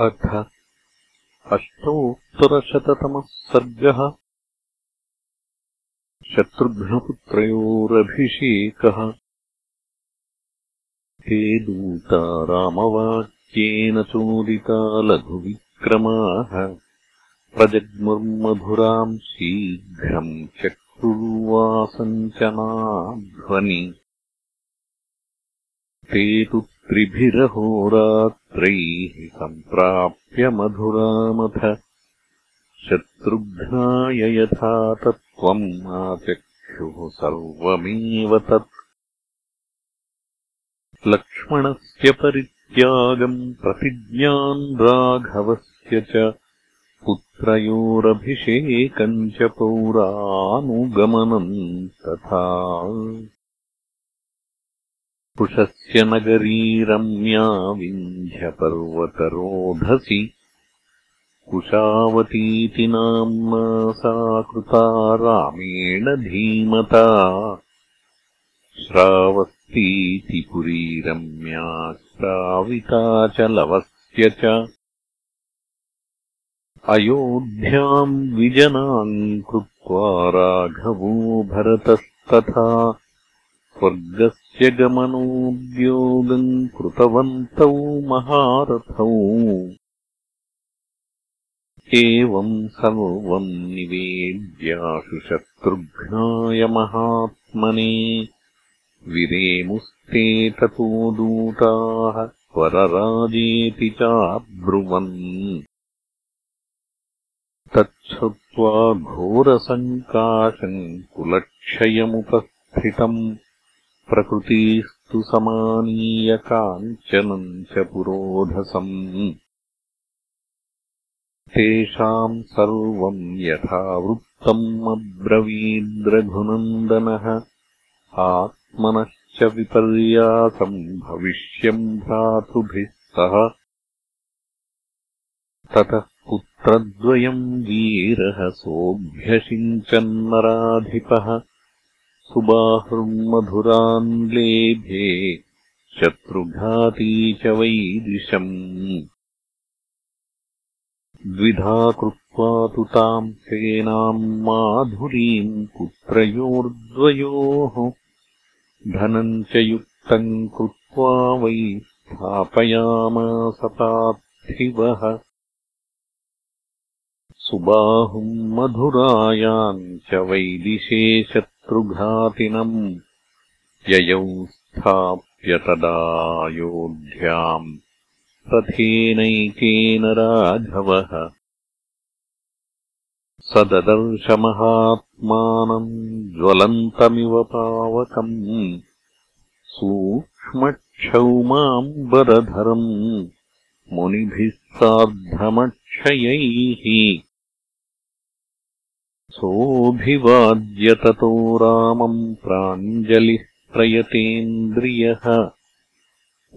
अथ अष्टोत्तरशततमः सर्गः शत्रुघ्नपुत्रयोरभिषेकः। ते दूता रामवाक्येन चोदिता लघुविक्रमाः। प्रजग्मुर्मधुराम् शीघ्रम् चक्रुर्वासञ्चनाध्वनि ते तु त्रिभिरहोरात्रैः सम्प्राप्य मधुरामथ। शत्रुघ्नाय यथा तत्त्वम् आचक्षुः सर्वमेव तत्। लक्ष्मणस्य परित्यागम् प्रतिज्ञाम् राघवस्य च पुत्रयोरभिषेकम् च पौरानुगमनम् तथा पुषस्य नगरी रम्या विन्ध्यपर्वतरोधसि कुशावतीति नाम्ना सा कृता रामेण धीमता श्रावस्तीति पुरी रम्या श्राविता च लवस्य च अयोध्याम् विजनाम् कृत्वा राघवो भरतस्तथा स्वर्गस्य गमनोद्योगम् कृतवन्तौ महारथौ। एवम् सर्वम् निवेद्याशु शत्रुघ्नाय महात्मने। विरेमुस्ते ततो दूताः वरराजेति चाब्रुवन्। तच्छ्रुत्वा घोरसङ्काशम् कुलक्षयमुपस्थितम् प्रकृतिस्तु समानीय काञ्चनम् च पुरोधसम्। तेषाम् सर्वम् यथावृत्तम् अब्रवीद्रघुनन्दनः आत्मनश्च विपर्यासम् भविष्यम् भ्रातृभिः सह। ततः पुत्रद्वयम् वीरः सोऽभ्यषिञ्चन्नराधिपः सुबाहुर्मधुरान् लेभे शत्रुघाती च वैदिशम्। द्विधा कृत्वा तु ताम् सेनाम् माधुरीम् पुत्रयोर्द्वयोः। धनम् च युक्तम् कृत्वा वै स्थापयामासपार्थिवः सुबाहुम् मधुरायाम् च वैदिशे शत्रुघातिनम् ययौ स्थाप्य तदायोध्याम् रथेनैकेन राघवः। स ददर्शमहात्मानम् ज्वलन्तमिव पावकम्। सूक्ष्मक्षौमाम्बरधरम्। मुनिभिः सार्धमक्षयैः सोऽभिवाद्य ततो रामम् प्राञ्जलिः प्रयतेन्द्रियः।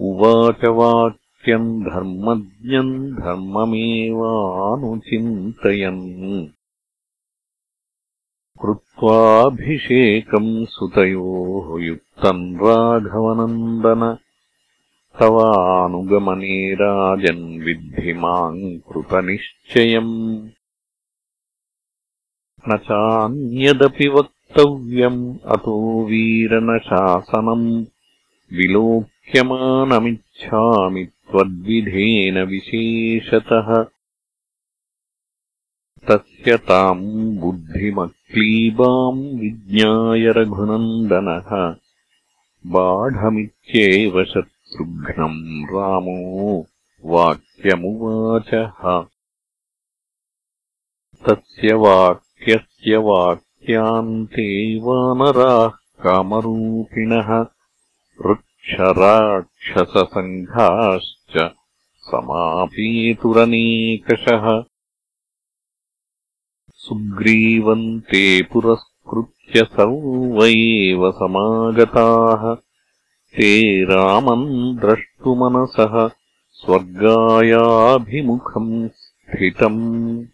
उवाच वाक्यम् धर्मज्ञम् धर्ममेवानुचिन्तयन्। कृत्वाभिषेकम् सुतयोः युक्तम् राघवनन्दन। तवानुगमने राजन् विद्धि माम् कृतनिश्चयम् न चान्यदपि वक्तव्यम् अतो वीरनशासनम्। विलोक्यमानमिच्छामि त्वद्विधेन विशेषतः। तस्य ताम् बुद्धिमक्लीबाम् विज्ञाय रघुनन्दनः। बाढमित्येव शत्रुघ्नम् रामो वाक्यमुवाचः। तस्य वाक् वाक्यस्य वाक्यान्ते वानराः कामरूपिणः वृक्षराक्षससङ्घाश्च समापेतुरनेकषः। सुग्रीवन्ते पुरस्कृत्य सर्व एव समागताः। ते रामम् द्रष्टुमनसः स्वर्गायाभिमुखम् स्थितम्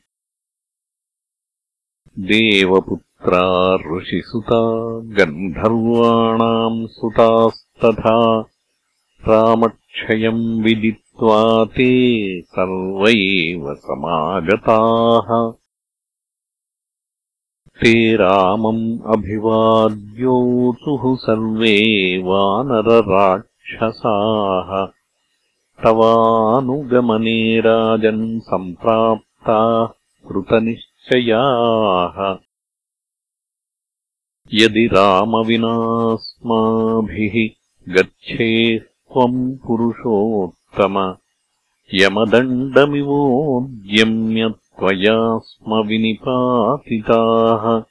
देवपुत्रा ऋषिसुता गन्धर्वाणाम् सुतास्तथा रामक्षयम् विदित्वा ते सर्व एव समागताः। ते रामम् अभिवाद्योतुः सर्वे वानरराक्षसाः। तवानुगमने राजन् सम्प्राप्ता यदि रामविनास्माभिः गच्छे त्वम् पुरुषोत्तम यमदण्डमिवोद्यम्य त्वया स्म विनिपातिताः।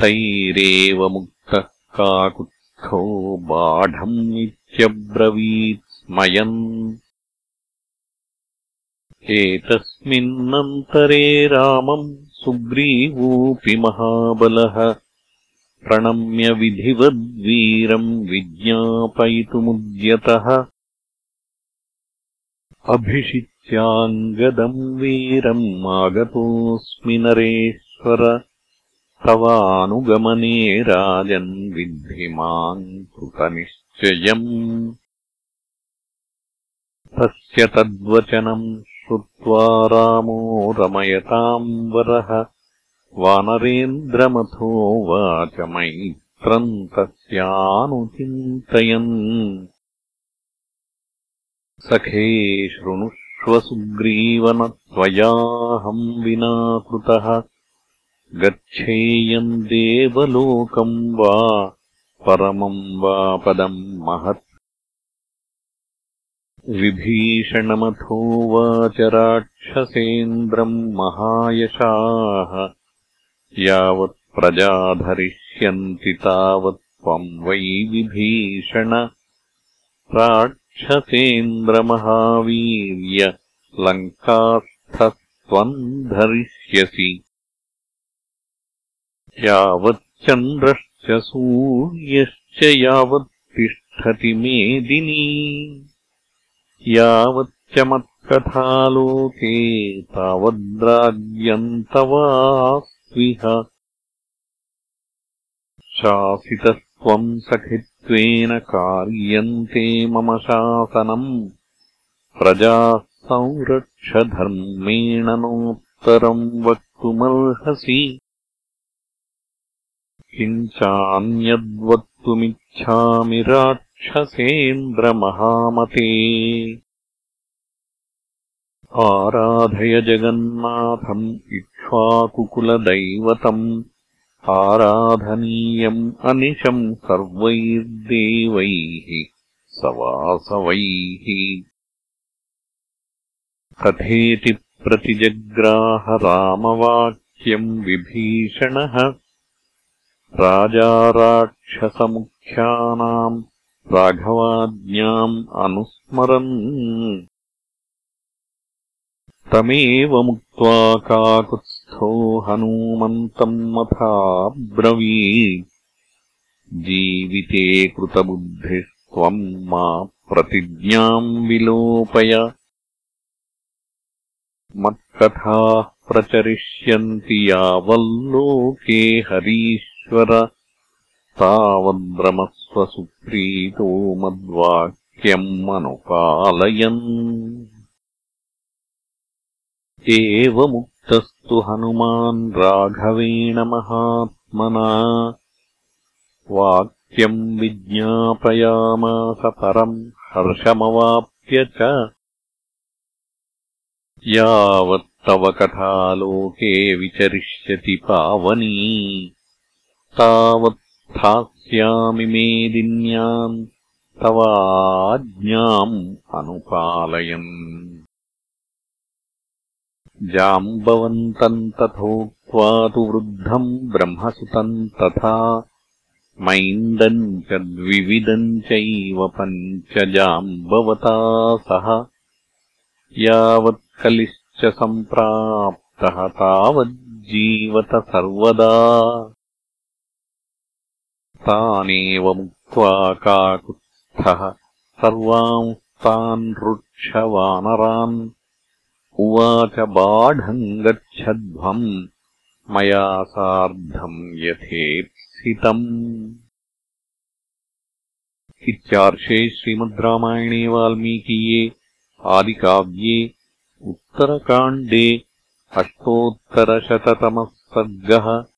तैरेव मुक्तः काकुत्स्थो बाढम् इत्यब्रवीत् स्मयन् एतस्मिन्नन्तरे रामम् सुग्रीवोऽपि महाबलः प्रणम्य विधिवद्वीरम् विज्ञापयितुमुद्यतः। अभिषिच्य ङ्गदम् वीरम् आगतोऽस्मि नरेश्वर। तवानुगमने राजन् विद्धि माम् कृतनिश्चयम् तस्य तद्वचनम् श्रुत्वा रामो रमयताम् वरः। वानरेन्द्रमथो वाचमैत्रम् तस्यानुचिन्तयन्। सखे शृणुष्व स्वसुग्रीवन त्वयाहम् विना कृतः गच्छेयम् देवलोकम् वा परमम् वा पदम् महत् विभीषणमथोवाच राक्षसेन्द्रम् महायशाः यावत् प्रजाधरिष्यन्ति तावत् त्वम् वै विभीषण। क्षसेन्द्रमहावीर्य लङ्कास्थत्वम् धरिष्यसि। यावच्चन्द्रश्च सूर्यश्च यावत् तिष्ठति मेदिनी यावच्च मत्कथालोके तावद्राज्यन्तवास्विह शासितस्त्वम् सखि त्वेन कार्यन्ते मम शासनम् प्रजाः संरक्षधर्मेण नोत्तरम् वक्तुमर्हसि किञ्चान्यद्वक्तुमिच्छामि राक्षसेन्द्रमहामते। आराधय जगन्नाथम् इक्ष्वाकुकुलदैवतम् आराधनीयम् अनिशम् सर्वैर्देवैः सवासवैः। कथेति रामवाक्यम् विभीषणः राजा राक्षसमुख्यानाम् राघवाज्ञाम् अनुस्मरन्। तमेवमुक्त्वा काकुत्स्थो हनूमन्तम् मथाब्रवी जीविते कृतबुद्धिस्त्वम् मा प्रतिज्ञाम् विलोपय। मत्कथाः प्रचरिष्यन्ति यावल्लोके हरीश्वर तावद्रमस्वसुप्रीतो मद्वाक्यम् अनुपालयन् एवमुक्तस्तु हनुमान् राघवेण महात्मना। वाक्यम् विज्ञापयामास परम् हर्षमवाप्य च। यावत्तव कथालोके विचरिष्यति पावनी तावत्थास्यामि मेदिन्याम् तवाज्ञाम् अनुपालयन्। जाम्बवन्तम् तथोक्त्वा तु वृद्धम् ब्रह्मसुतम् तथा मैन्दम् च द्विविदम् चैव पञ्च जाम्बवता सह यावत्कलिश्च सम्प्राप्तः तावज्जीवत सर्वदा तानेव मुक्त्वा काकुत्स्थः सर्वांस्तान् रुक्षवानरान्। उवाच बाढम् गच्छध्वम् मया सार्धम् यथेप्सितम्। इत्यार्षे श्रीमद् रामायणे वाल्मीकीये आदिकाव्ये उत्तरकाण्डे अष्टोत्तरशततमः सर्गः